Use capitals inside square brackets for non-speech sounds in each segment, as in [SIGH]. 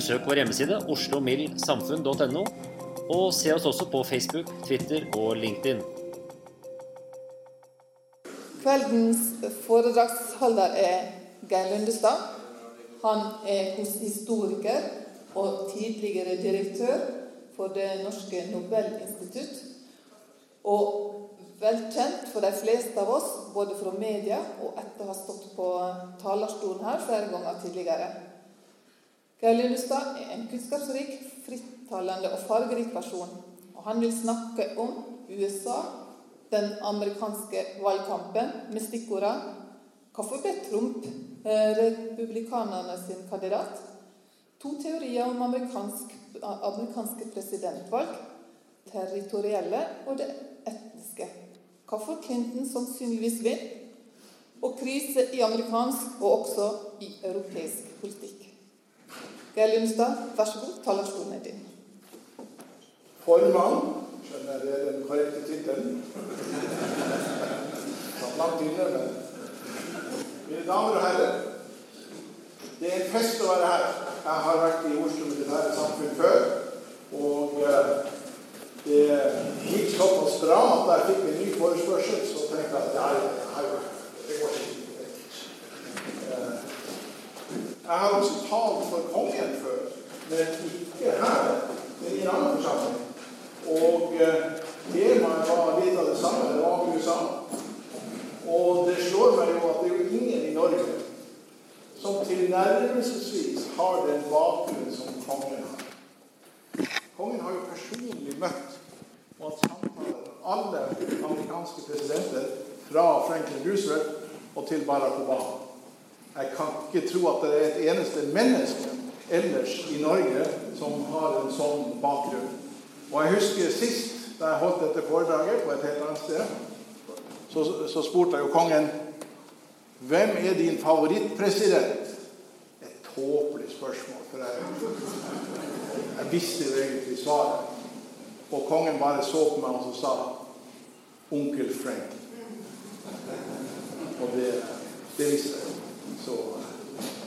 Besøk vår hjemmeside oslomildsamfunn.no, og se oss også på Facebook, Twitter og LinkedIn. Kveldens foredragsholder er Geir Lundestad. Han er historiker og tidligere direktør for Det norske Nobelinstitutt. Og velkjent for de fleste av oss, både fra media og etter å ha stått på talerstolen her flere ganger tidligere. Geir Lillestad er en kunnskapsrik, frittalende og fargerik person. Og han vil snakke om USA, den amerikanske valgkampen, med stikkordene Hvorfor ble Trump eh, republikanerne sin kandidat? To teorier om amerikansk, amerikanske presidentvalg. Territorielle og det etniske. Hvorfor Clinton sannsynligvis vinner. Og krise i amerikansk og også i europeisk politikk. Geir Lundstad, vær så god, talerstolen er din. Formann skjønner det er den korrekte tittelen. Langt inne, men Mine damer og herrer. Det er en fest å være her. Jeg har vært i Oslo Militære Samfunn før. Og eh, det gikk såpass bra at jeg fikk en ny forespørsel, så tenkte jeg at jeg har vært det går ikke. Eh, Jeg har også talt for kongen før, men ikke her, men i en annen forsamling. Og eh, temaet var litt av det samme. Det var USA. Og det slår meg jo at det er jo ingen i Norge som tilnærmelsesvis har den bakgrunnen som kongen har. Kongen har jo personlig møtt og hatt samtaler med alle amerikanske presidenter, fra Franklin Roosevelt og til Barack Obama. Jeg kan ikke tro at det er et eneste menneske ellers i Norge som har en sånn bakgrunn. Og jeg husker sist da jeg holdt dette foredraget på et helt annet sted, så, så spurte jeg jo kongen hvem er din favorittpresident? Et tåpelig spørsmål, for jeg, jeg visste jo egentlig svaret. Og kongen bare så på meg og sa onkel Frank. Og det, det visste jeg. Så,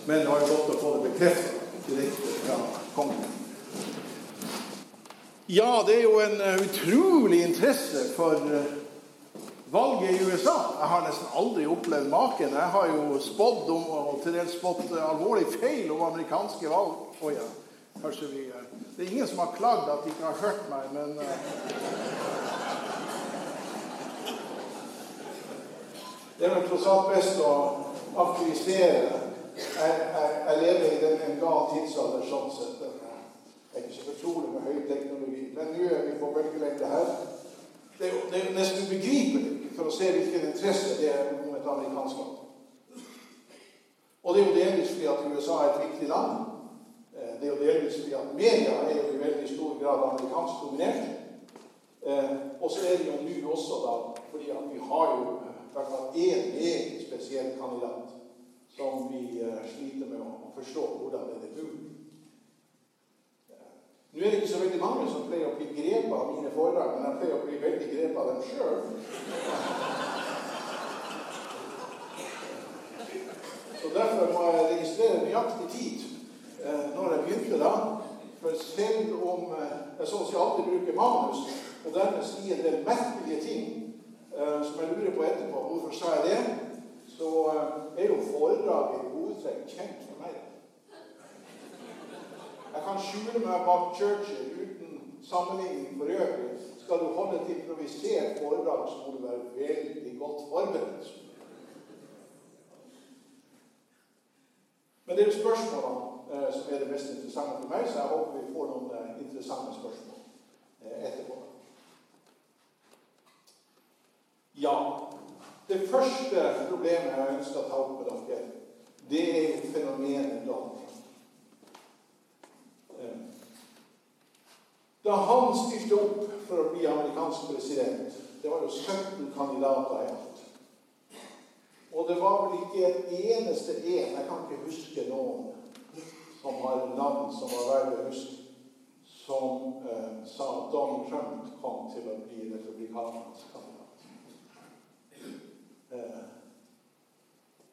men det var jo godt å få det bekreftet direkte fra kongen. Ja, det er jo en uh, utrolig interesse for uh, valget i USA. Jeg har nesten aldri opplevd maken. Jeg har jo spådd om, og til dels spådd uh, alvorlig feil om amerikanske valg. Oh, ja, kanskje vi Det er ingen som har klagd at de ikke har hørt meg, men Det er vel tross alt best å aktivisere. Jeg, jeg, jeg lever i den, en gal tidsalder sånn sett. Det er ikke så utrolig med høy teknologi. Men nå er vi på bølgelengde her. Det er, jo, det er nesten ubegripelig for å se hvilken interesse det er om et amerikansk land. Og det er jo delvis fordi at USA er et viktig land. Det er jo delvis fordi at media er jo i veldig stor grad amerikansk dominert. Eh, og så er det jo nå også, da, fordi at vi har jo eh, i hvert fall én egen spesiell kandidat som vi eh, sliter med å forstå hvordan det er mulig. Nå er det ikke så veldig mange som pleier å bli grepet av mine foredrag, men jeg pleier å bli veldig grepet av dem sjøl. Så derfor må jeg registrere nøyaktig tid eh, når jeg begynte da. For selv om eh, jeg så å alltid bruker manus, og dermed sier en del merkelige ting som jeg lurer på etterpå hvorfor sa jeg det, så er jo foredraget i hovedtrekk kjent for meg. Jeg kan skjule meg bak Churchill uten sammenligning for øvrig. Skal du holde et improvisert foredrag, så må du være veldig godt forberedt. Men det er jo spørsmålene eh, som er det mest interessante for meg, så jeg håper vi får noen eh, interessante spørsmål eh, etterpå. Ja, det første problemet jeg ønsker å ta opp med dere, det er jo fenomenet Donald Trump. Da han stilte opp for å bli amerikansk president Det var jo 17 kandidater i alt. Og det var vel ikke en eneste en, jeg kan ikke huske noen, som har navn som var verdt å huske, som eh, sa at Donald Trump kom til å bli republikanernes kandidat. Eh,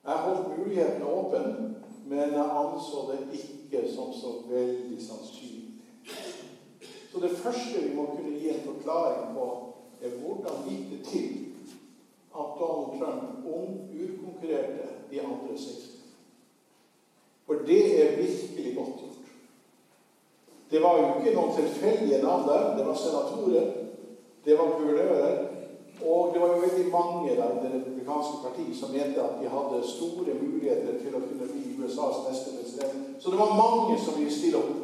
jeg holdt muligheten åpen, men jeg anså det ikke som så veldig sannsynlig. Så det første vi må kunne gi en forklaring på, er hvordan gikk det til at Donald Trump omurkonkurrerte de andre 60? For det er virkelig godt gjort. Det var jo ikke noen tilfeldige navn der. Det var senatorer, det var guvernører, og det var jo veldig mange der i det republikanske parti som mente at de hadde store muligheter til å kunne bli USAs neste president. Så det var mange som ville stille opp.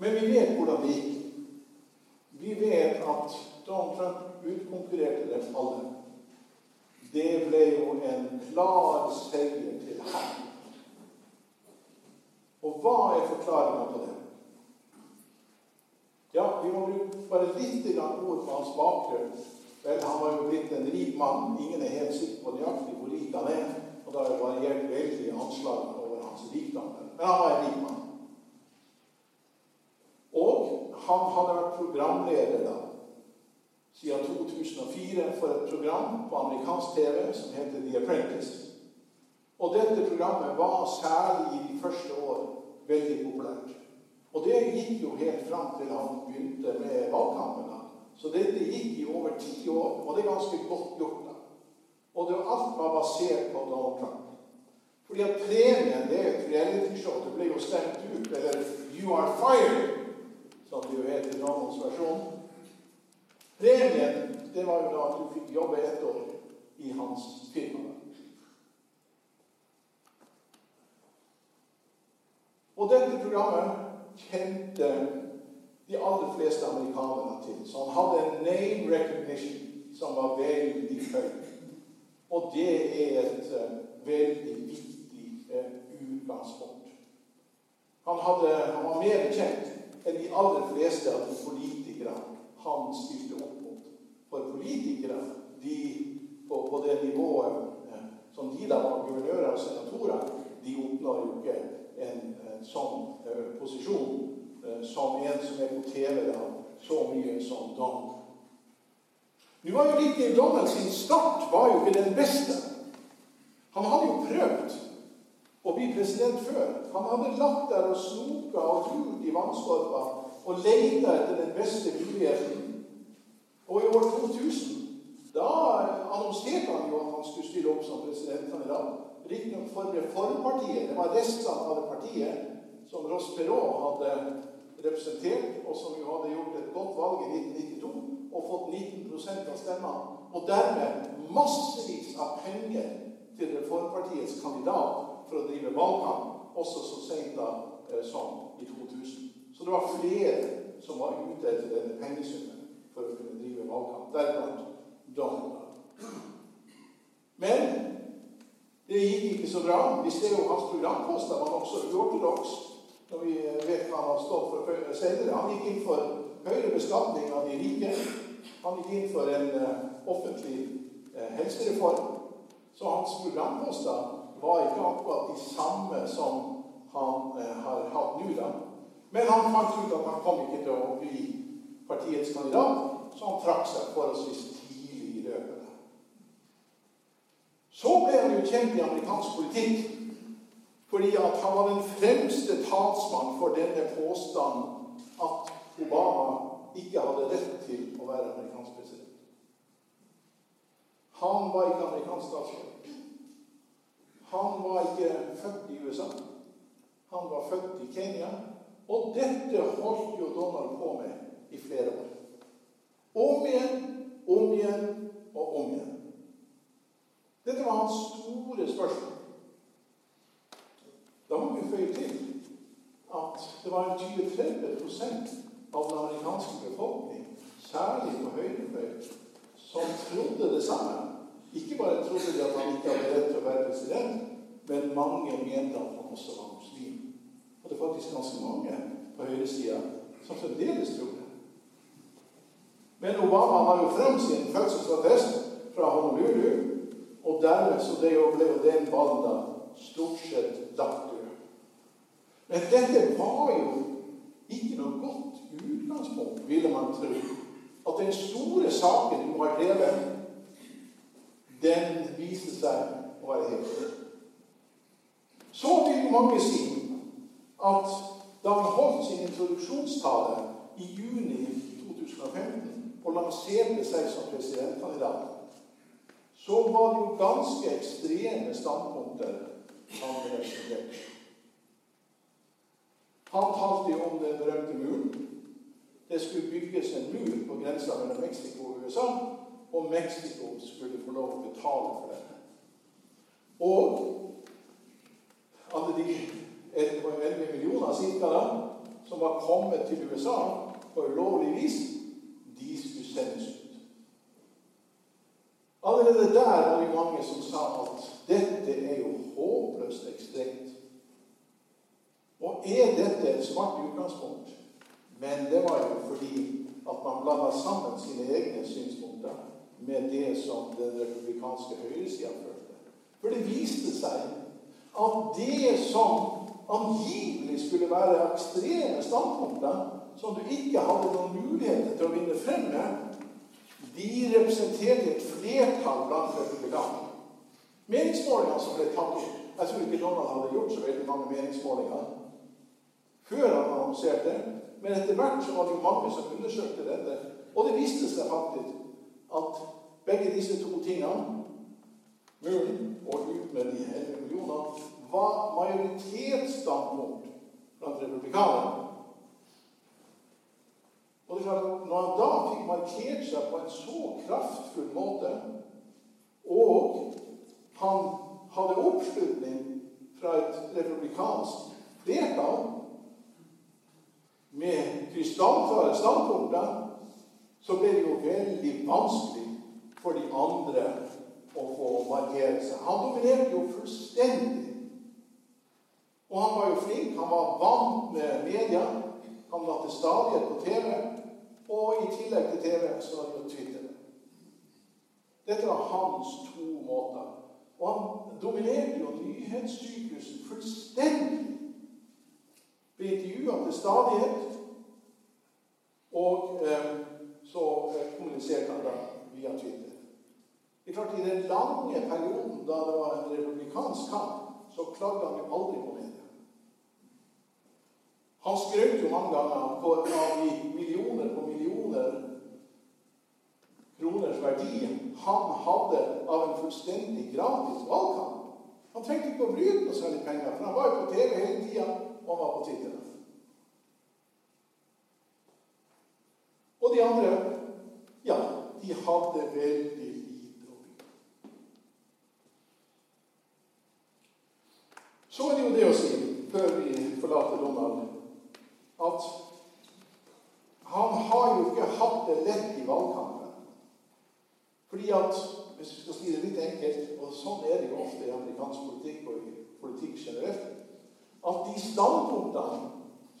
Men vi vet hvordan det gikk. Vi vet at Donald Trump utkonkurrerte dem alle. Det ble jo en klar seier til ham. Og hva er forklaringa på det? Ja, Vi må bruke bare litt ord på hans bakgrunn. Vel, Han var jo blitt en rik mann. Ingen er helt sikker på nøyaktig hvor rik han er. Og det har variert veldig anslag over hans rikdom. Men han var en rik mann. Og Han hadde vært programleder da, siden 2004 for et program på amerikansk TV som heter The Apprentice. Og dette programmet var særlig i de første år veldig populært. Og det gikk jo helt fram til han begynte med valgkampen. Så dette gikk i over ti år, og det er ganske godt gjort. da. Og det, alt var basert på Donald Trump. Fordi at premien det er et realityshow. Det ble jo stemt ut. Eller You are fired som det jo heter i Donalds versjon. Premien det var jo da at du fikk jobbe ett år i hans firma. Og dette programmet kjente de aller fleste amerikanere til. Så han hadde en name recognition som var veldig høy. Og det er et uh, veldig viktig uh, utgangspunkt. Han, hadde, han var mer kjent enn de aller fleste av de politikere han stilte opp mot. For politikere de, på, på, det nivået uh, som de da var guvernører og senatorer, de oppnår jo ikke en, en sånn eh, posisjon eh, som en som er på TV da, så mye som Dan. Nå var jo Ricky Donald sin start var jo ikke den beste. Han hadde jo prøvd å bli president før. Han hadde lagt der og snoka og trut i vannskorpa og leita etter den beste muligheten. Og i år 2000 da annonserte han jo at han skulle stille opp som presidentkandidat. Riktignok for Reformpartiet. Det var restene av det partiet som Ross Perot hadde representert, og som jo hadde gjort et godt valg i 1992 og fått 19% av stemmene. Og dermed massevis av penger til Reformpartiets kandidat for å drive valgkamp, også så sent da eh, som i 2000. Så det var flere som var ute etter denne pengesummen for å kunne drive valgkamp, deriblant Donald. Men det gikk ikke så bra. Vi ser jo hans programposter var også uortodoks. når vi vet hva han har stått for senere. Han gikk inn for høyere beskatning av de rike. Han gikk inn for en uh, offentlig uh, helsereform. Så hans programposter var ikke akkurat de samme som han uh, har hatt nå. da. Men han fant ut at han kom ikke til å bli partiets kandidat, så han trakk seg forholdsvis Så ble han jo kjent i amerikansk politikk fordi at han var den fremste talsmann for denne påstanden at Obama ikke hadde rett til å være amerikansk president. Han var ikke amerikansk statsråd. Han var ikke født i USA. Han var født i Kenya. Og dette holdt jo Donald på med i flere år. Om igjen, om igjen og om igjen. Dette var hans store spørsmål. Da må vi føye til at det var en 20-30 av den amerikanske befolkning, særlig på høyrefløyen, som trodde det samme. Ikke bare trodde de at han ikke hadde rett til å være president, men mange mente at han også var muslim. Og det er faktisk ganske mange på høyresida som fremdeles tror det. Men Obama har jo frem sin fødselsattest fra Honolulu, og dermed så ble jo den banda stort sett lagt død. Men dette var jo ikke noe godt utgangspunkt, ville man tro. At den store saken du har drevet, den viste seg å være helt Så vil mange si at da han holdt sin introduksjonstale i juni 2015 og lanserte seg som presidentkandidat, så var det jo ganske ekstreme standpunkter han representerte. Han talte jo om den berømte muren. Det skulle bygges en mur på grensa mellom Mexico og USA, og Mexico skulle få lov å betale for dette. Og alle de 11 millioner cirka som var kommet til USA på ulovlig vis, de skulle sendes ut. Allerede der var det mange som sa at dette er jo håpløst ekstremt. Og er dette et smart utgangspunkt? Men det var jo fordi at man blanda sammen sine egne synspunkter med det som den republikanske høyresida følte. For det viste seg at det som angivelig skulle være ekstreme standpunkter, som du ikke hadde noen muligheter til å vinne frem med, de representerte et flertall blant republikanere. Meningsmålingene som ble tatt opp Jeg tror ikke noen hadde gjort så veldig mange meningsmålinger før han annonserte. Men etter hvert så var det jo mange som undersøkte dette. Og det viste seg faktisk at begge disse to tingene, muren og ut med de 11 millioner, var majoritetsstandpunkt blant republikanerne. Og det er klart Når han da fikk markert seg på en så kraftfull måte, og han hadde oppslutning fra et republikansk flertall med krystallklare standpunkter, så ble det jo veldig vanskelig for de andre å få markere seg. Han dominerte jo fullstendig. Og han var jo flink. Han var vant med media. Han var til stadighet på TV. Og i tillegg til TV så var det jo Twitter. Dette var hans to måter. Og han dominerte jo nyhetssyklusen fullstendig. Ble intervjua til stadighet. Og eh, så eh, kommuniserte han da via Twitter. Det er klart I den lange perioden da det var en republikansk kamp, så klagde han jo aldri på media. Han skrøt jo mange ganger på, av de millioner på millioner kroners verdi han hadde av en fullstendig gratis valgkamp. Han trengte ikke å bryte noe særlig penger, for han var jo på TV hele tida, og var på Twitter. Og de andre, ja, de hadde veldig lite å by Så er det jo det å si, før vi forlater Donald, at han har jo ikke hatt det lett i valgkampen. Fordi at, hvis vi skal si det litt enkelt, og sånn er det jo ofte i amerikansk politikk og i politikk generelt, at de standpunktene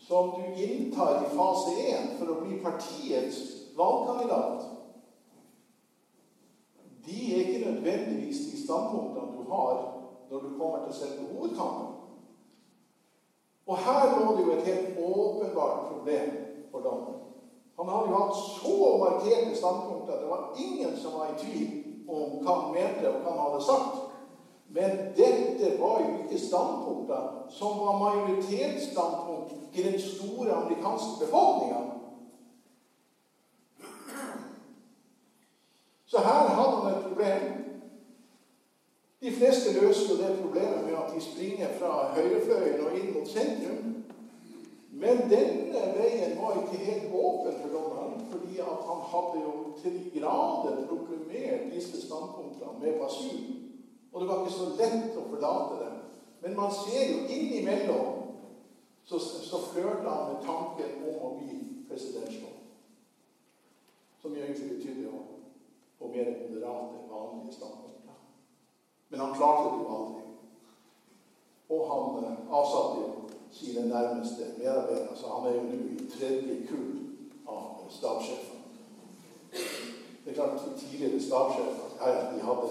som du inntar i fase 1 for å bli partiets valgkandidat, de er ikke nødvendigvis de standpunktene du har når du kommer til selve hovedkampen. Og her lå det jo et helt åpenbart problem for dommeren. Han hadde jo hatt så markerte standpunkter at det var ingen som var i tvil om hva han mente og hva han hadde sagt. Men dette var jo ikke standpunkter som var majoritetsstandpunkt i den store amerikanske befolkninga. Så her hadde han et problem. De fleste løser det problemet med at de springer fra høyrefløyen og inn mot sentrum. Men denne veien var ikke helt åpen for dommeren, fordi han hadde jo til de grader proklamert disse standpunktene med basun. Og det var ikke så lett å forlate dem. Men man ser jo innimellom så, så flørta han med tanken om å bli presidential. Som jo egentlig betydde å få mer moderate, vanlige standpunkter. Men han klarte det jo aldri. Og han eh, avsatte jo sine nærmeste medarbeidere. Så han er jo nå i tredje kull av stabssjefer. Det er klart de tidligere stabssjefer ja, de hadde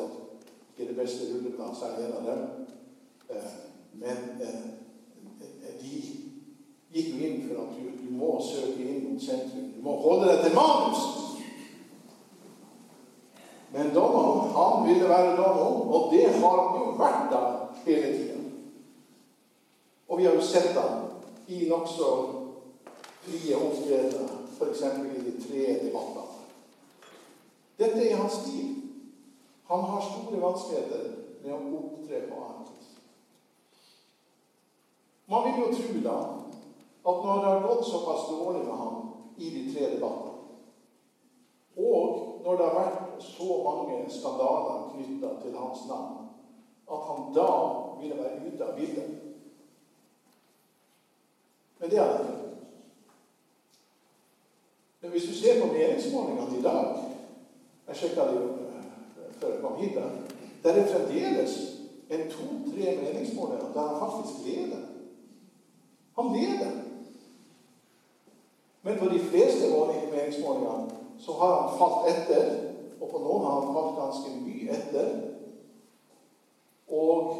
ikke det beste rulleblad, særlig en av dem. Eh, men eh, de gikk jo inn for at du, du må søke inn mot sentrum. Du må holde deg til manus. Men Donald, han ville være Donald, og det har han jo vært da vi har jo sett ham i nokså frie opptredener, f.eks. i de tre debattene. Dette er hans stil. Han har store vanskeligheter med å opptre på annet. Man vil jo tro da at når det har gått såpass dårlig med ham i de tre debattene, og når det har vært så mange skandaler knytta til hans navn, at han da ville være ute av bildet. Men det er det. Men hvis du ser på meningsmålingene i dag Jeg sjekka det jo eh, før jeg kom hit. Der, er fremdeles en to-tre meningsmålinger der han faktisk leder. Han leder. Men på de fleste meningsmålingene så har han falt etter. Og på noen har han falt ganske mye etter. Og,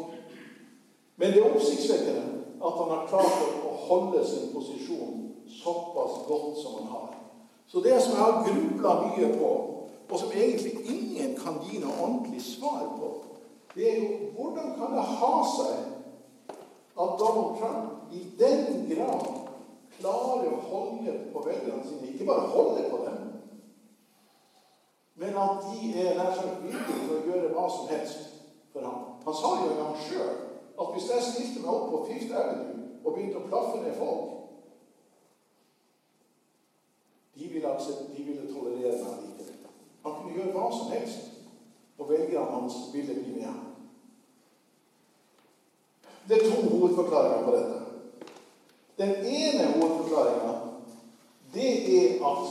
men det er oppsiktsvekkende at han har klart å holde sin posisjon såpass godt som han har. Så det som jeg har grubla mye på, og som egentlig ingen kan gi noe ordentlig svar på, det er jo hvordan kan det ha seg at Donald Trump i den grad klarer å holde på velgerne sine Ikke bare holde på dem, men at de er nær sagt villige til å gjøre hva som helst for ham. Han sa jo en gang sjøl at hvis jeg stilte meg opp på Fifth Avenue og begynte å plaffe ned folk de ville, de ville tolerere meg likevel. Han kunne gjøre hva som helst, og velgerne hans ville bli med ham. Det er to hovedforklaringer på dette. Den ene hovedforklaringa det er at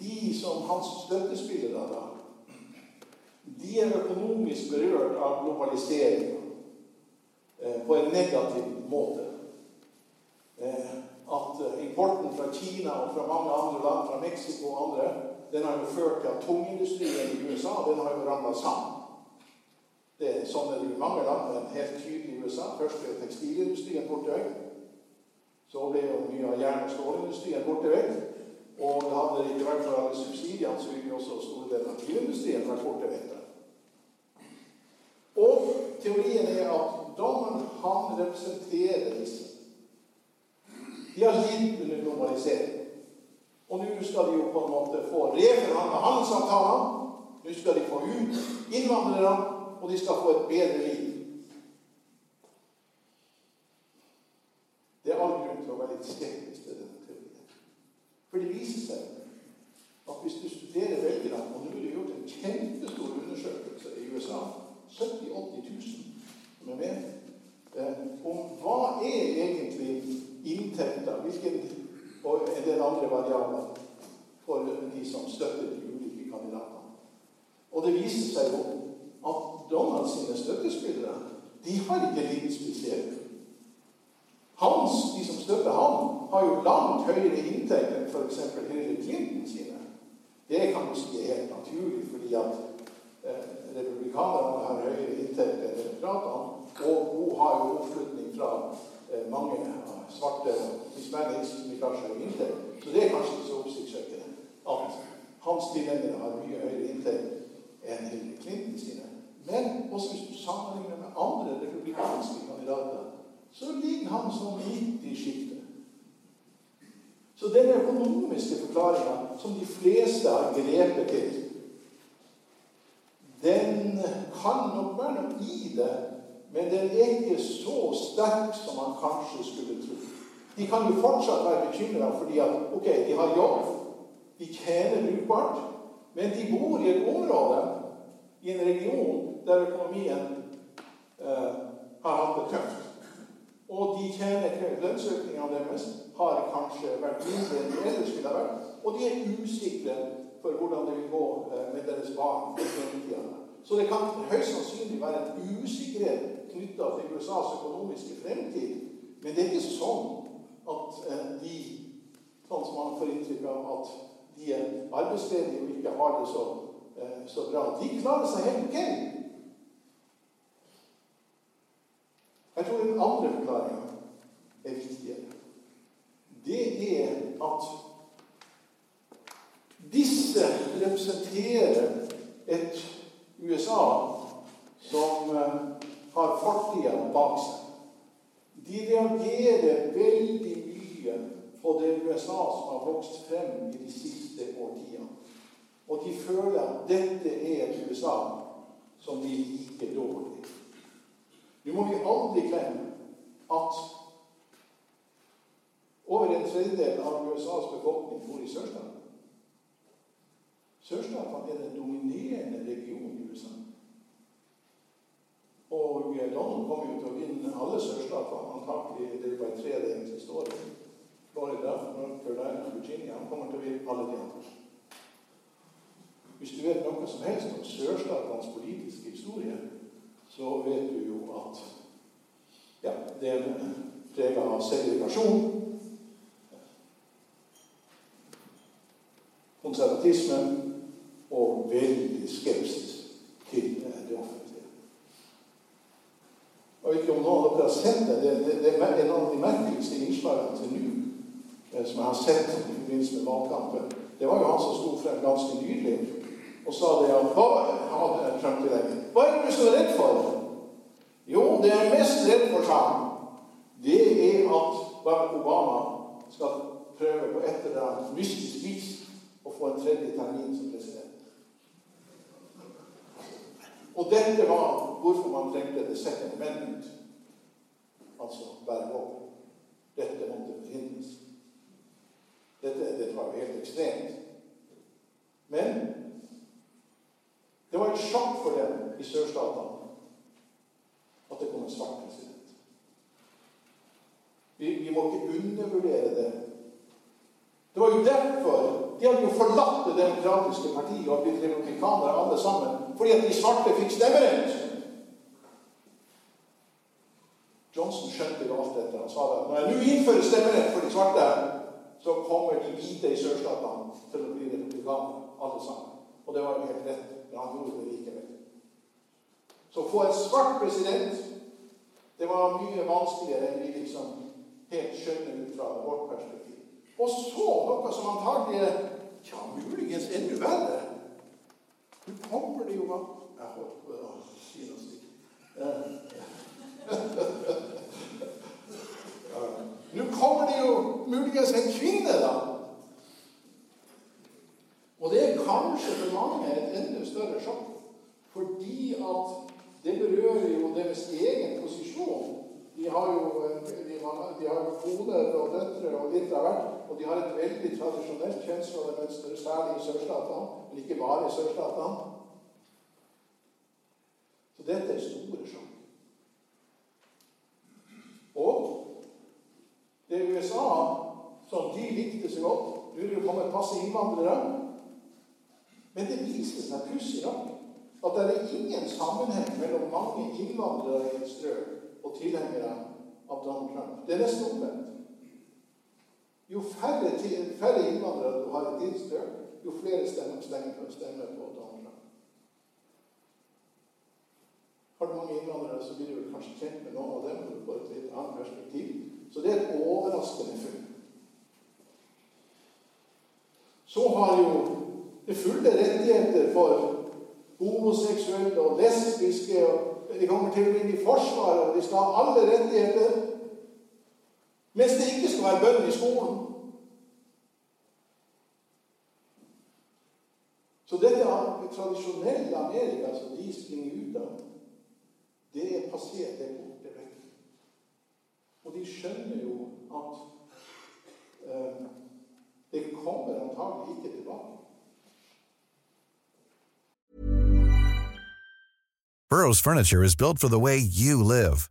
de som hans støttespillere da, de er økonomisk berørt av globaliseringa eh, på en negativ måte. Eh, at eh, importen fra Kina og fra mange andre land, fra Mexico og andre, den har jo ført til at tungindustrien i USA den har jo ramla sammen. Det er sånn er det i mange land, men helt tydelig i USA. Først ble tekstilindustrien borte vekk. Så ble jo mye av jern- og stålindustrien borte vekk. Og det hadde det ikke vært for alle subsidiene, så ville også store deler av bilindustrien vært borte vekk. Og teorien er at dommen, han representerer disse. De har lidd under globalisering. Og nå skal de jo på en måte få reforhandla handelsavtalene. Nå skal de få ut innvandrerne, og de skal få et bedre liv. Det er all grunn til å være litt skeptisk til denne teorien. For det viser seg at hvis du studerer velgerne Og nå er det gjort en kjempestor undersøkelse i USA 70 80 000 som er med eh, om hva er egentlig inntekter hvilken, og en del andre variabler for de som støtter de ulike kandidatene. Og det viser seg jo at Donald sine støttespillere de har ikke litt spesielt. Hans, de som støtter ham, har jo langt høyere inntekt enn f.eks. Hillary Clinton sine. Det kan jo si er helt naturlig, fordi at eh, republikanerne har høyere inntekt enn demokratene. Og hun har jo oppslutning fra eh, mange svarte hispanics som ikke har så høy inntekt. Så det er kanskje ikke så oppsiktsvekkende at hans tilhengere har mye høyere inntekt enn Hillary Clinton sine. Men også hvis du sammenligner med andre republikanske kandidater, så ligger han sånn midt i sjiktet. Så den økonomiske forklaringa som de fleste har grepet til, den kan nok være noe i det, men den er ikke så sterk som man kanskje skulle tro. De kan jo fortsatt være bekymra fordi at ok, de har jobb, de tjener brukbart, men de bor i et område, i en region, der økonomien eh, har hatt det tøft. Og de tjener lønnsøkningene deres har kanskje vært mindre enn de ellers ville ha vært. Og de er usikre for hvordan det vil gå deres barn i fremtida. Så det kan høyst sannsynlig være en usikkerhet knytta til USAs økonomiske fremtid. Men det er ikke sånn at eh, de sånn får inntrykk av at de er arbeidsledige og ikke har det så, eh, så bra. De klarer seg helt ok. Jeg tror den andre forklaringa er viktigere det er at disse representerer et USA som eh, har fortida bak seg. De reagerer veldig mye på det USA som har vokst frem i de siste årtiene. Og de føler at dette er et USA som de liker dårlig. Nå må vi aldri glemme at over en tredjedel av USAs befolkning bor i sørstatene. Sørstatene er den dominerende regionen i USA. Og Donald kommer jo til å vinne alle sørstatene. Antakelig det er bare tre det som står. Florida, North Carolina, Virginia. Han kommer til å vinne alle de andre. Hvis du vet noe som helst om sørstatenes politiske historie, så vet du jo at ja, det er prega av segregasjon konservatisme skepsis til det offentlige. Jeg vet ikke om noen av dere har sett det. Det, det, det er en av de merkeligste innslagene til nå eh, som jeg har sett i forbindelse med valgkampen. Det var jo han som sto frem ganske nydelig og sa det at hva, han hva er du så redd for? Jo, det jeg er mest redd for, sa han, det er at Barack Obama skal prøve på et eller annet mystisk vis å få en tredje termin som president. Og dette var hvorfor man trengte det second amendment, altså verneloven. Dette måtte forhindres. Dette, dette var jo helt ekstremt. Men det var et sjokk for dem i sørstatene at det kom en svart president. Vi, vi må ikke undervurdere det. Det var jo derfor de hadde jo forlatt Det demokratiske partiet og blitt republikanere alle sammen fordi at de svarte fikk stemmerett. Johnson skjønte jo alt dette. Han sa at når jeg nå innfører stemmerett for de svarte, så kommer de hvite i sørstatene til å bli republikanere, alle sammen. Og det var jo helt rett, men han gjorde det likevel. Så å få en svart president, det var mye vanskeligere enn vi liksom helt skjønner ut fra vårt perspektiv. Og så noe som antagelig er ja, muligens enda verre. Nå kommer det jo Jeg håper å si noe slikt. [LAUGHS] Nå kommer det jo muligens en kvinne, da. Og det er kanskje for mange et enda større sjokk. Fordi at det berører jo deres egen posisjon de har jo eh, de har, de har koner og døtre og litt av hvert. Og de har et veldig tradisjonelt kjønnsrollemønster, særlig i sørstatene, men ikke bare i sørstatene. Så dette er store sjokk. Og det USA som de likte så godt Nå er det jo kommet masse innvandrere. Men det viser seg pussig nok at det er ingen sammenheng mellom mange innvandrere i et strøk og tilhengere av Donald Trump. Det er nesten omvendt. Jo færre, færre innvandrere du har i ditt strøk, jo flere stemmer, stemmer, stemmer på Donald Trump. Har du mange innvandrere, så blir du vel kanskje kjent med noen av dem. og du får et litt annet perspektiv. Så det er et overraskende funn. Så har jo det fulle rettigheter for homoseksuelle og lesbiske. og De kommer til å inn i Forsvaret, og de skal ha alle rettigheter. Mens det ikke skal være i skolen. Så dette tradisjonelle Amerika som de springer ut av, det er passert, det borte vekk. Og de skjønner jo at eh, det kommer antagelig ikke tilbake. Burrow's furniture is built for the way you live.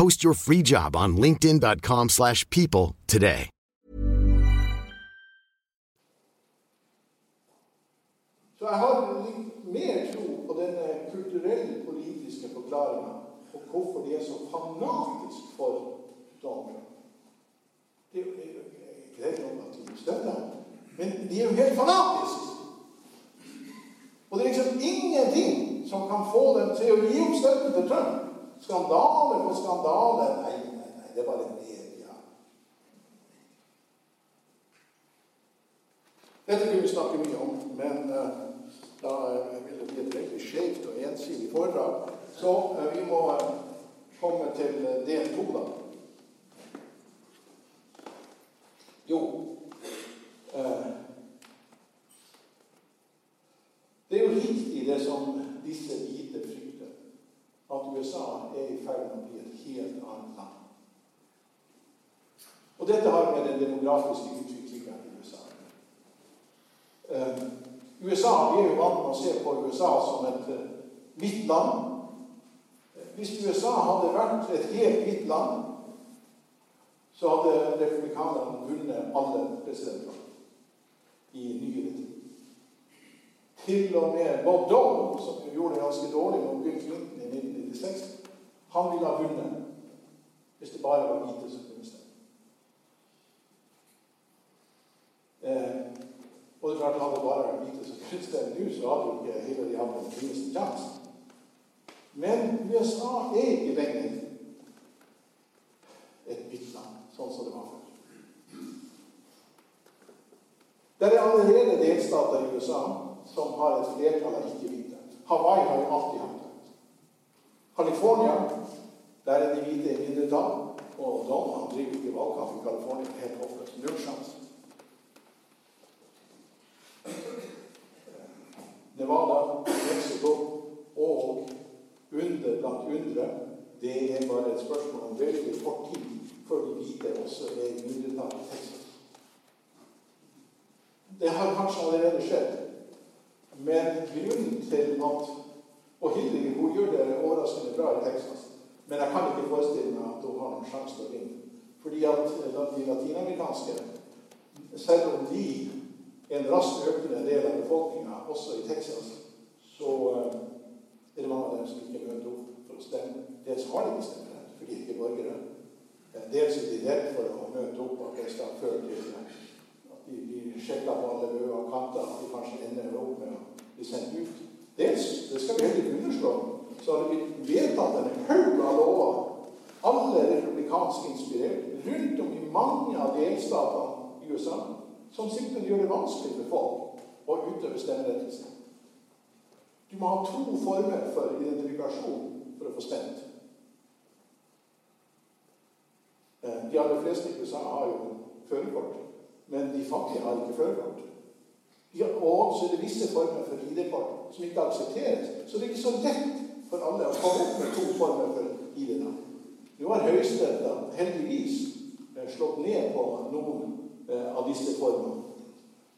Post your free job on linkedin.com/people slash people today. Så jeg har mer tro på denne kulturelle, politiske forklaringa på hvorfor de er så fanatisk for er jo det er jo greit nok at de støtter ham, men de er jo helt fanatiske. Og det er liksom ingenting som kan få dem til å gi opp støtten til Trump. Skandale på skandale. Nei, nei, nei, det er bare media. Dette kunne vi snakke mye om, men uh, da vil det bli et veldig skjevt og ensidig foredrag. Så uh, vi må uh, komme til del to, da. Jo eh, Det er jo riktig det som disse hvite frykter, at USA er i ferd med å bli et helt annet land. Og dette har med den demografiske utviklinga i USA um, USA, Vi er jo vant med å se på USA som et eh, hvitt land. Hvis USA hadde vært et helt hvitt land, så hadde republikanerne vunnet alle presidenter i nyere tid. Til og med Bob Dole, som gjorde det ganske dårlig med Bill Clinton 1996, han ville ha vunnet hvis det bare var hvite som kunne stemme. Eh, og det er klart Hadde det bare vært hvite som kunne stemme nå, så hadde jo ikke Hillary hatt den minste sjanse. Men USA er ikke lenger et hvitt sånn som det var før. Det er allerede delstater i USA som har et flertall av ikke-hvite. Hawaii har jo alltid hatt. California, der er de hvite i mindretall. Og Donald driver ikke valgkamp i California helt håpløst. Null sjanse. Nevada, Mexico og under blant undre, det er bare et spørsmål om veldig kort tid før de hvite også er i mindretall i Texas. Det har kanskje allerede skjedd. Men grunnen til at Og Hillary hun gjør det overraskende bra i Texas. Men jeg kan ikke forestille meg at hun har noen sjanse til å vinne. Fordi at de latinamerikanske, selv om de er en raskt økende del av befolkninga, også i Texas, så er det mange av dem som ikke møter opp for å stemme. Dels har de ikke for de er ikke borgere. Dels er de redd for å møte opp, at det skal føre til at de blir sjekka på alle bøer og kanter, at de kanskje ender opp med å bli sendt ut. Dels, det skal vi heller ikke underslå, så har det blitt vedtatt en haug av lover, alle republikansk inspirert, rundt om i mange av delstatene i USA, som simpelthen gjør det vanskelig for folk å utøve stemmerettelse. Du må ha to former for identifikasjon for å få stemt. Eh, de aller fleste i USA har jo førerkort, men de fattige har ikke førerkort. Og så er det visse former for ID-kort som ikke aksepteres. Så det er ikke så lett for alle å komme opp med to former for ID. Nå har Høyesterett heldigvis eh, slått ned på noen eh, av disse formene.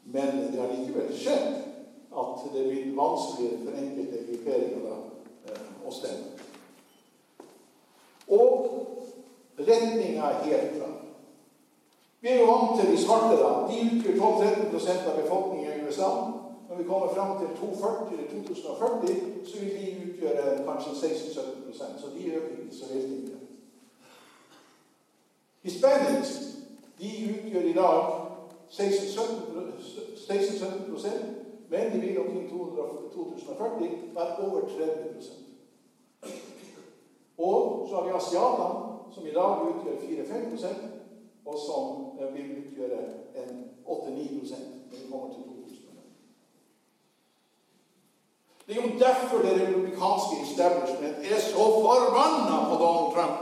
Men det har likevel skjedd at det blir vanskeligere for enkelte grupperinger eh, å stemme. Og retninga er helt klar. Vi er jo vant til de svarte. da. De utgjør 12-13 av befolkningen i USA. Når vi kommer fram til 2040 eller 2040, så vil de utgjøre kanskje 16-17% Så de øker ikke så veldig mye. Hispanics de utgjør i dag 16-17 men de vil omkring 2040 være over 30 Og så har vi asiatene, som i dag utgjør 4-5 og som eh, vil utgjøre en 8-9 når vi kommer til 2000. Det er jo derfor det republikanske establishment er så forbanna på Donald Trump.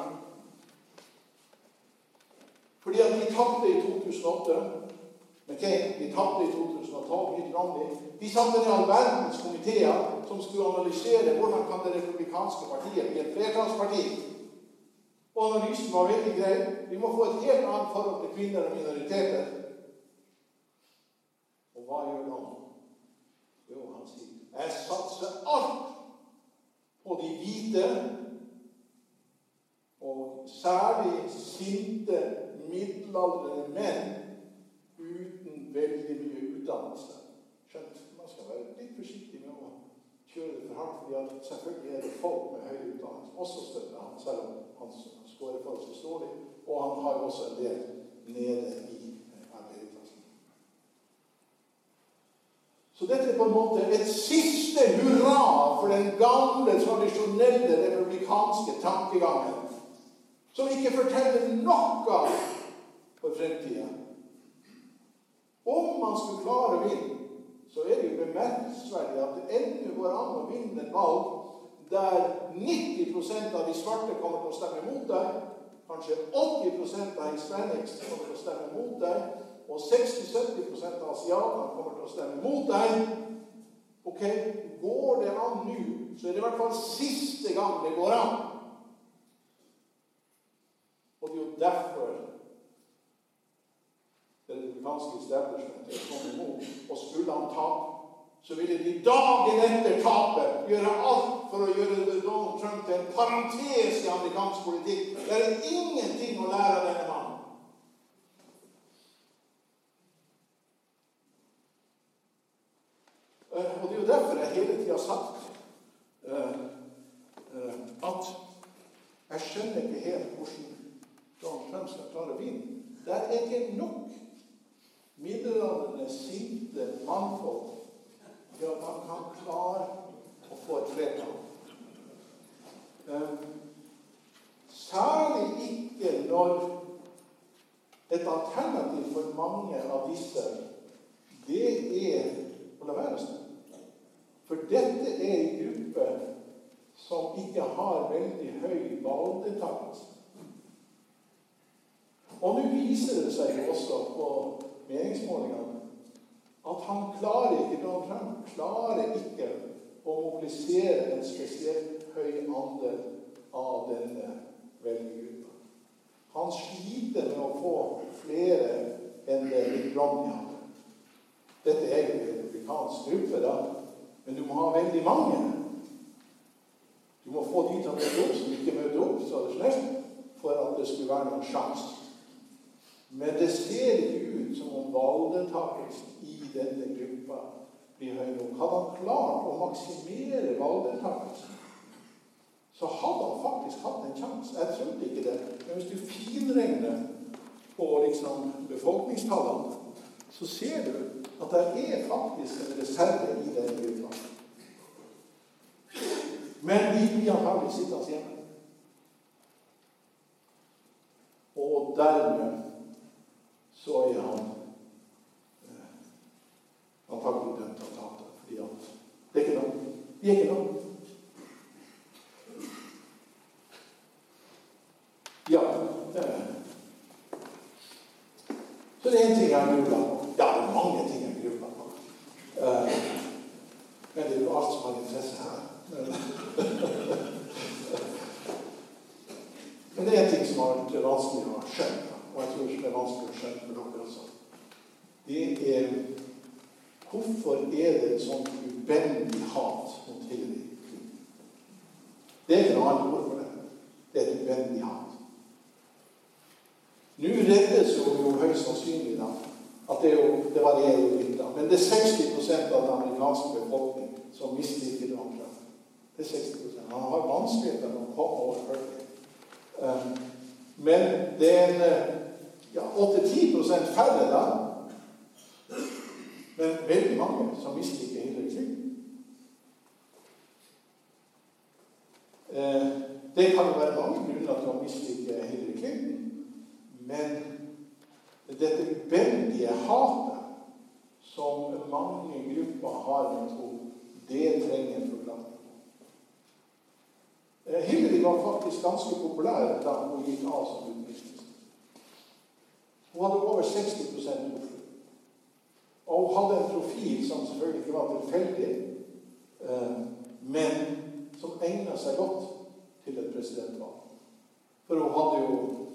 Fordi at de tapte i 2008 McCain, de tapte i 2012 Mitt Romney. De satte ned all verdens komiteer som skulle analysere hvordan kan det republikanske partiet bli et flertallsparti. Og analysen var veldig grei. Vi må få et helt annet forhold til kvinner og minoriteter. Og hva gjør han? Jeg satser alt på de hvite, og særlig sinte, middelaldrende menn uten veldig mye utdannelse. Skjønt, man skal være litt forsiktig med å kjøre det for hardt, fordi selvfølgelig er det folk med høy utdannelse også støtter han, selv om han skårer forholdsvis dårlig. Og han har også en del nede i Så dette er på en måte et siste hurra for den gamle, tradisjonelle republikanske tankegangen, som ikke forteller noe for fremtida. Om man skulle klare å vinne, så er det jo bemerkelsesverdig at det ennå går an å vinne et valg der 90% av de svarte kommer til å stemme mot deg, kanskje 80 av hispanics kommer til å stemme mot deg, og 60-70 av asiatene kommer til å stemme mot deg. Ok, Går det an nå, så er det i hvert fall siste gang det går an. Og det er jo derfor det republikanske establishment er kommet imot. Og skulle han tape, så ville de dagen etter tapet gjøre alt for å gjøre Donald Trump til en parentes i amerikansk politikk. Det er ingenting å lære av denne mannen. Og det er jo derfor jeg har sagt har sagt at jeg skjønner ikke helt hvordan Donald Trump skal klare å vinne. Det er ikke nok middelaldrende, sinte mannfolk til at man kan klare å få et flertall. Særlig ikke når et alternativ for mange av disse det er å la være å stemme. For dette er en gruppe som ikke har veldig høy valgdeltakelse. Og nå viser det seg også på meningsmålingene at han klarer ikke Donald Trump klarer ikke å mobilisere en spesielt høy andel av denne velgergruppa. Han sliter med å få flere enn det Romney hadde. Dette er jo en republikansk gruppe, da, men du må ha veldig mange. Du må få de til å møte opp som ikke møter opp, så er det slett, for at det skulle være noen sjanse. Men det ser ut som om valgdeltakelsen i denne gruppa blir høy nok. Hadde han klart å maksimere valgdeltakelsen, så hadde han faktisk hatt en sjanse. Jeg trodde ikke det. Men hvis du finregner på liksom befolkningstallene, så ser du at det er faktisk en reserve i denne gruppa. Men de blir antagelig sittende hjemme. Og dermed så er han eh, antagelig dømt til å tape. Fordi at det er ikke nok. De er ikke Så det er én ting jeg har grubla på. Ja, det er mange ting jeg grubla på. Uh, men det er jo alt som har interesse her. Men det er en ting som har vært vanskelig å skjønne, og jeg tror det er vanskelig å skjønne for dere også. Det er Hvorfor er det et sånt ubendig hat mot Hillary Clinton? Det er ikke noe annet ord for det. Det er et ubendig hat. Nå reddes jo, jo høyst sannsynlig da, at det, jo, det varierer jo litt, da. Men det er 60 av den amerikanske befolkning som misliker Donald Trump. Det er 60 Han har vanskeligheter med å komme over 40. Um, men det er en ja, 8-10 færre da. Men veldig mange som misliker Hillary Clinton. Eh, det kan jo være mange grunner til å mislike Hillary Clinton. Men dette veldige hatet som mange grupper har mot henne, det trenger en forklaring. Eh, Hillary var faktisk ganske populær da hun gikk av som utenriksminister. Hun hadde over 60 oppslutning. Og hun hadde en profil som selvfølgelig ikke var tilfeldig, eh, men som egna seg godt til et presidentvalg. For hun hadde jo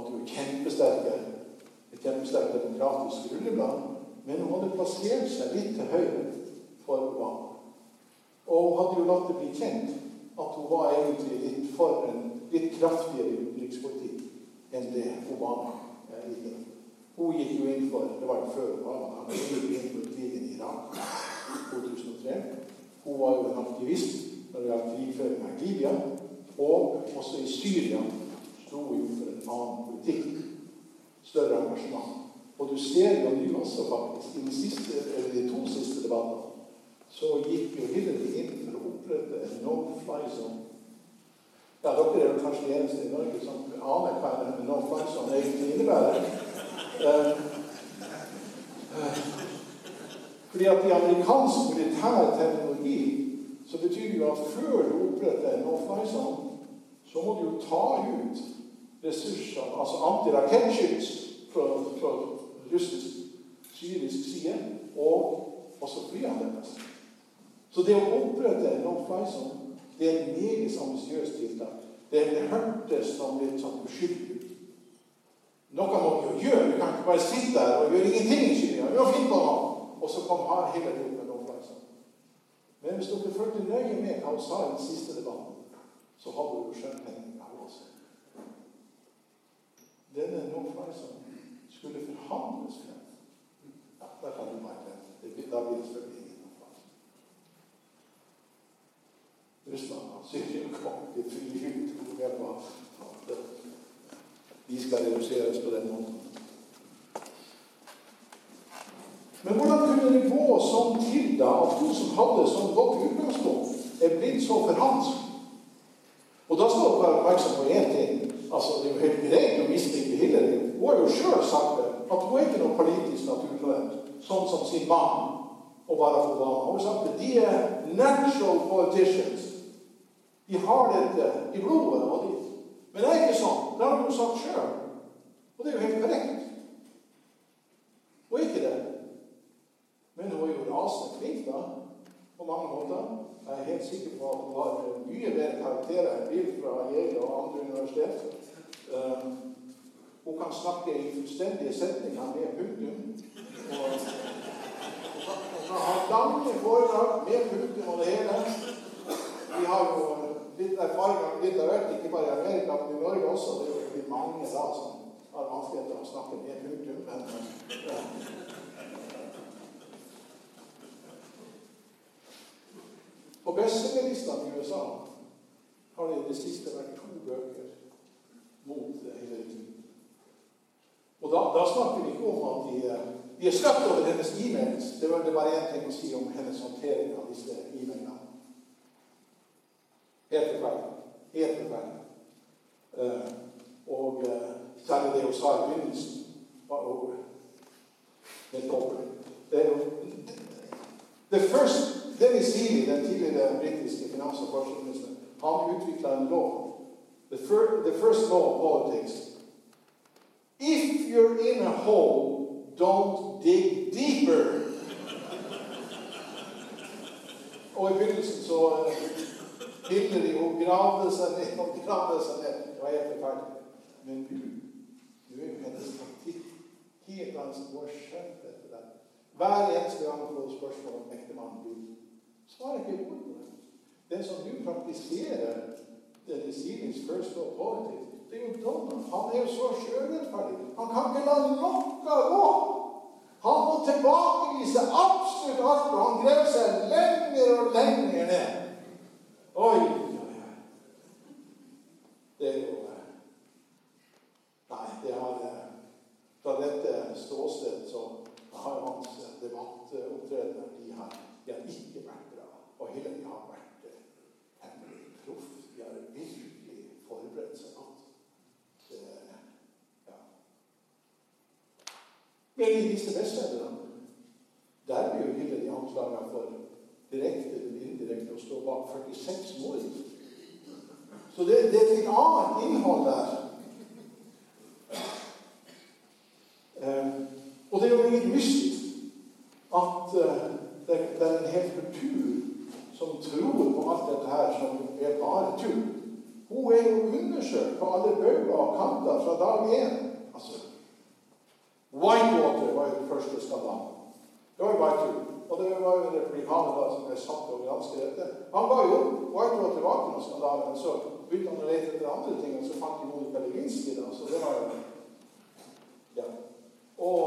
hadde jo kjempesterke, et kjempesterkt demokratisk rulleblad, men hun hadde plassert seg litt til høyre for Obama. Og hun hadde jo latt det bli kjent at hun var egentlig litt for en litt kraftigere utenrikspolitikk enn det Obama eh, Hun gikk jo inn for Det var jo før Obama. Hun gikk inn for krigen i Irak 2003. Hun var jo en aktivist når det gjaldt krigføringa i Libya. Og også i Syria sto jo for en annen politikk. Større engasjement. Og du ser jo nå også, faktisk, i de, siste, de to siste debattene så gikk jo Hillary inn for å opprette en no-fly zone. Ja, dere er kanskje de eneste i Norge som aner hva en no-fly zone egentlig innebærer. Uh, uh, fordi at i amerikansk militær teknologi så betyr det jo at før du oppretter en no-fly zone, så må du jo ta ut ressurser, altså antirakettskyts fra, fra russisk, syrisk side, og også flyene deres. Så det å opprette en no-fly zone det er et meget ambisiøst tiltak. Det, det hørtes som litt sånn uskyldig ut. Noe må vi jo gjøre. Vi kan ikke bare sitte der og gjøre ingenting i Syria. Vi må finne på noe. Og så kom her hele tiden med no-fly zone. Men hvis dere fulgte nøye med hva hun sa i den siste debatten, så hadde hun skjønt også. Denne no-fly som skulle forhandles frem. Ja, da kan du merke det. Da blir det selvfølgelig Russland og Syria kom til fri ut med på at de skal reduseres på den måten. Men hvordan kunne det gå sånn til da at hun som hadde sånn godt utgangspunkt, er blitt så forhansk? Og da skal dere være oppmerksom på én ting. Altså, Det er jo helt greit å mislike Hillary. Hun har jo sjøl sagt det, at hun er ikke noe politisk naturtalent, sånn som sin mann og Barack Obama. Hun har sagt det. De er natural politicians. De har dette i blodet. Og de. Men det er ikke sånn. Det har hun sagt sjøl. Og det er jo helt korrekt. Og ikke det. Men hun er jo rasende flink, da. På mange måter. Jeg er helt sikker på at hun har mye bedre karakterer enn Bill fra Yale og andre universitet. Uh, hun kan snakke i fullstendige setninger med punktum. Og hun kan ha lange foredrag med punktum og det hele. Vi har jo litt erfaring litt av hvert, ikke bare i Amerika, men i Norge også. Det er jo mange da som har vanskeligheter med å snakke med punktum. Men Uh, På bestselgerlistene i USA har det i det siste vært to bøker mot hele tiden. Og da, da, snakker vi ikke om at de, de er skapt over hennes e-mails. Det var det bare én ting å si om hennes håndtering av disse e-mailene. Helt forferdelig. Helt forferdelig. Uh, og uh, særlig det hun sa i begynnelsen, var over. Helt over. Det er jo det vi sier i den tidligere britiske finans- og forskningsministeren, han utvikla en lov. The, fir, the first law of politics If you're in a hole, don't dig deeper. [LAUGHS] Og [LAUGHS] i begynnelsen så Hillary hun gravde seg ned og gravde seg ned. Det var helt forferdelig. Men nå nå er jo hennes taktikk helt annerledes. Hun har skjønt dette der. Hver eneste gang hun får spørsmål om ektemannen vil, svarer ikke ord på det. Den som nå praktiserer denne Sealings first law politics, det er jo dommen. Han er jo så sjølrettferdig. Han kan ikke la noe gå. Han må tilbakevise absolutt alt, og han grev seg lenger og lenger ned. Oi, oi, oi. Det er jo eh, Nei, det har eh, Fra dette ståstedet så har hans debattopptredener de har, de har ikke vært bra. Og hele de har vært eh, hemmelig proff. De har virkelig forberedt seg godt. Det, ja. Men i disse bestselgerne, der blir jo Hillary anklaga for direkte eller indirekte å stå bak 46 mord. Så det, det er et litt annet innhold der. Eh, og det er jo litt mystisk at eh, det, det er en hel kultur som tror på alt dette her som er bare tull. Hun er jo undersøkt på alle bauger og kanter fra dag én. Altså, Whitewater var jo den første skandalen. Det var jo bare tull. Og det var jo en republikaner da som ble satt til å granske. Han ga jo. Whitewater var ikke noen skandale. Men så begynte han å lete etter andre ting, og så fant de Monica Lewinsky. da, Så det var jo Ja. Og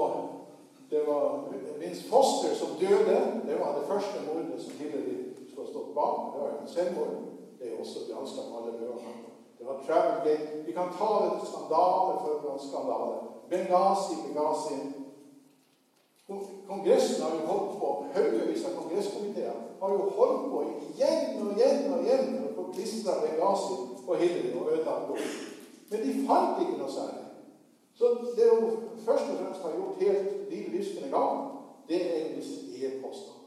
det var Vince Foster som døde. Det var det første mordet som Hillary skulle ha stått bak. Det var jo en selvmord. Det er jo også granska på alle bøkene. Det var Travelgate. Vi kan ta det skandale for skandale. Benghazi, Benghazi. Kongressen har jo holdt på, Haugevis av kongresskomiteer har jo holdt på igjen og igjen og igjen for å få klistra Benghazi på Hillary og ødelagt henne. Men de fant ikke noe særlig. Så det hun først og fremst har gjort helt liv lystende gang, det er disse e-postene.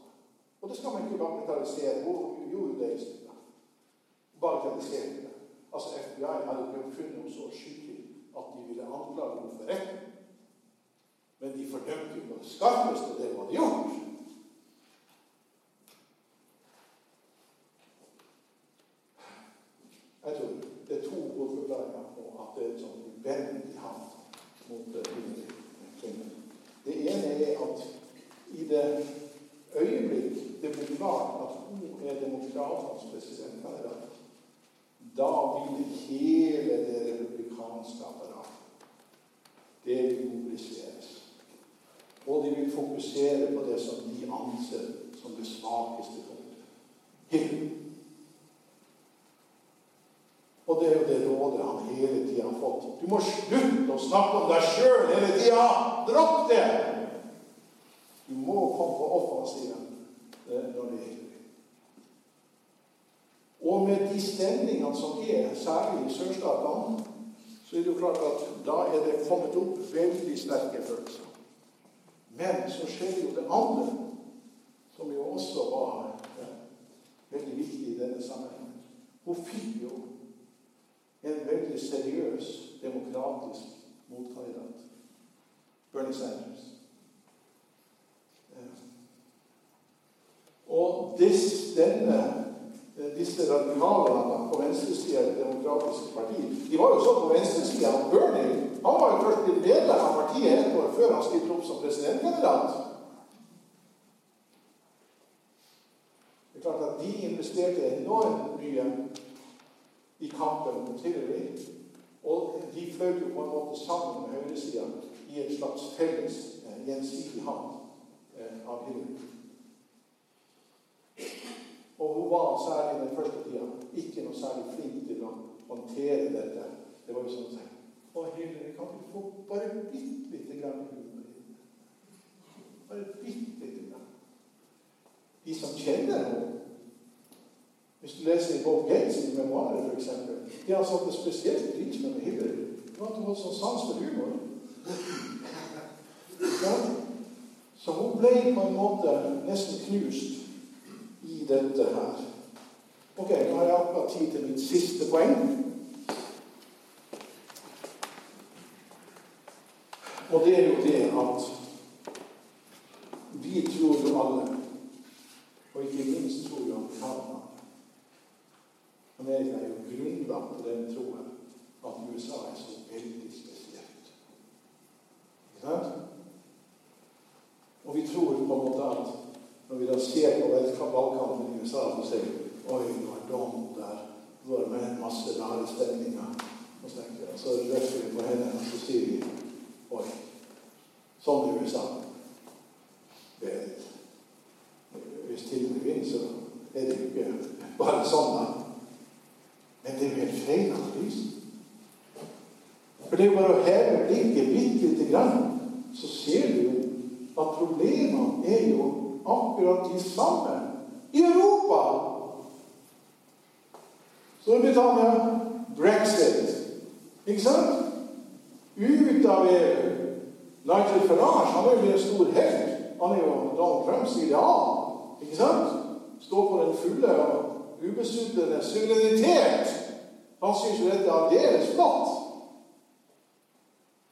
Og det skal man ikke bagatellisere. Hun gjorde det i stedet. Bagatelliserte det. Altså FBI hadde ikke funnet så skyldig at de ville anklage henne for retten. Men de fordømte jo det skarpeste det de hadde gjort. Jeg tror det er to hovedforklaringer på at det er et sånt uvennlig hand mot kvinner. Det ene er at i det øyeblikk det blir klart at hun er demokratenes presidentkandidat, da vil hele det republikanske apparatet det vil mobiliseres. Og de vil fokusere på det som de anser som det svakeste punktet. Himmelen. Og det er jo det rådet han hele tida har fått. Du må slutte å snakke om deg sjøl hele tida! Dropp det! Du må komme på offensiven eh, når det gjelder. Og med de stemningene som er, særlig i sørstatene, så er det jo klart at da er det kommet opp veldig sterke følelser. Men så skjer jo det andre, som jo også var veldig viktig i denne sammenhengen. Hun fikk jo en veldig seriøs, demokratisk motkandidat. Bernie Sanders. Og disse, denne, disse radikalene på venstresida i Det demokratiske parti De var jo så på venstresida at Bernie han var jo først blitt medlem av partiet ett år før han stilte opp som presidentkandidat. Det er klart at De investerte enormt mye i kampen mot Hillary. Og de fløy på en måte sammen med høyresida i et slags felles eh, gjensidig hand eh, av Hillary. Og hun var særlig den første tida ikke noe særlig flink til å håndtere dette. Det var jo sånn si Å, Hillary, kan du få bare bitte lite grann humor inn? Bare bitte lite grann. De som kjenner henne hvis du leser i Bob Gates sine memoarer, f.eks. De har satte det spesielt pris på med Hillary. Det var at hun hadde sånn sans for humor. Så hun ble på en måte nesten knust dette her. Ok, nå har jeg akkurat tid til mitt siste poeng. Og det er jo det at vi tror jo alle, og ikke minst tror jo amerikanerne Amerika er jo grunnlagt på den troen at USA er så veldig spesielt. Ikke sant? Og vi tror på en måte at da ser på valgkampen i USA, så sier, vi Oi, nå er Donald der. Nå er det med masse rare stemninger. Og så, tenker jeg, så løfter vi på og så sier vi Oi. Sånn i USA. Vel, hvis Tilde vinner, så er det jo ikke bare sånn. Men det jo helt feil analyse. For det jo bare å heve blikket bitte lite grann, så ser du jo at problemene er jo akkurat de samme i Europa. Storbritannia brexit. Ikke sant? Ut av EU. Nigel Farage han er jo en stor helt. Han er jo Donald Trumps ideal. Ikke sant? Står på den fulle og ubesudlede suverenitet. Han syns jo dette er aldeles flott.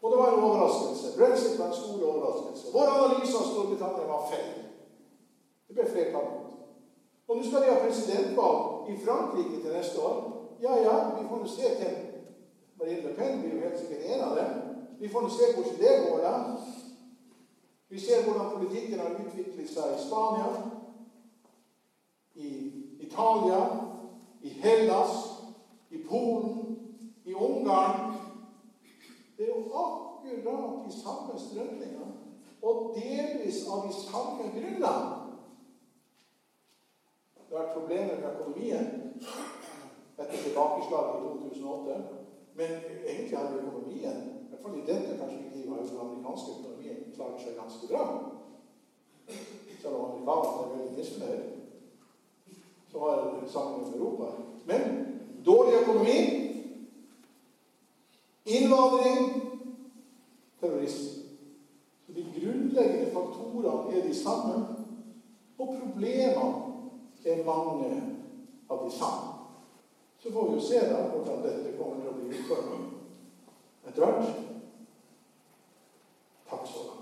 Og det var en overraskelse. Brexit var en stor overraskelse. Vår analyse av Storbritannia var feil. Det ble flertall mot. Og nå skal de ha presidentvalg i Frankrike til neste år. Ja, ja, vi får nå se til Marine Le Pen blir jo helt sikkert en av dem. Vi får nå se hvordan det går, da. Vi ser hvordan politikken har utviklet seg i Spania, i Italia, i Hellas, i Polen, i Ungarn. Det er jo akkurat de samme strømningene, og delvis av de samme grunnene. Vært problemer med økonomien etter tilbakeslaget i 2008. Men egentlig har økonomien, i hvert fall i dette perspektivet, har jo den amerikanske økonomien klart seg ganske bra. Selv om amerikanerne er veldig misfornøyd, så har det sammen med Europa. Men dårlig økonomi, innvandring, terrorisme. De grunnleggende faktorene er de samme, og problemene er mange av de samme. Så får vi jo se da hvordan dette kommer til å bli utformet etter hvert. Takk så langt.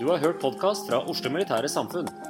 Du har hørt podkast fra Oslo Militære Samfunn.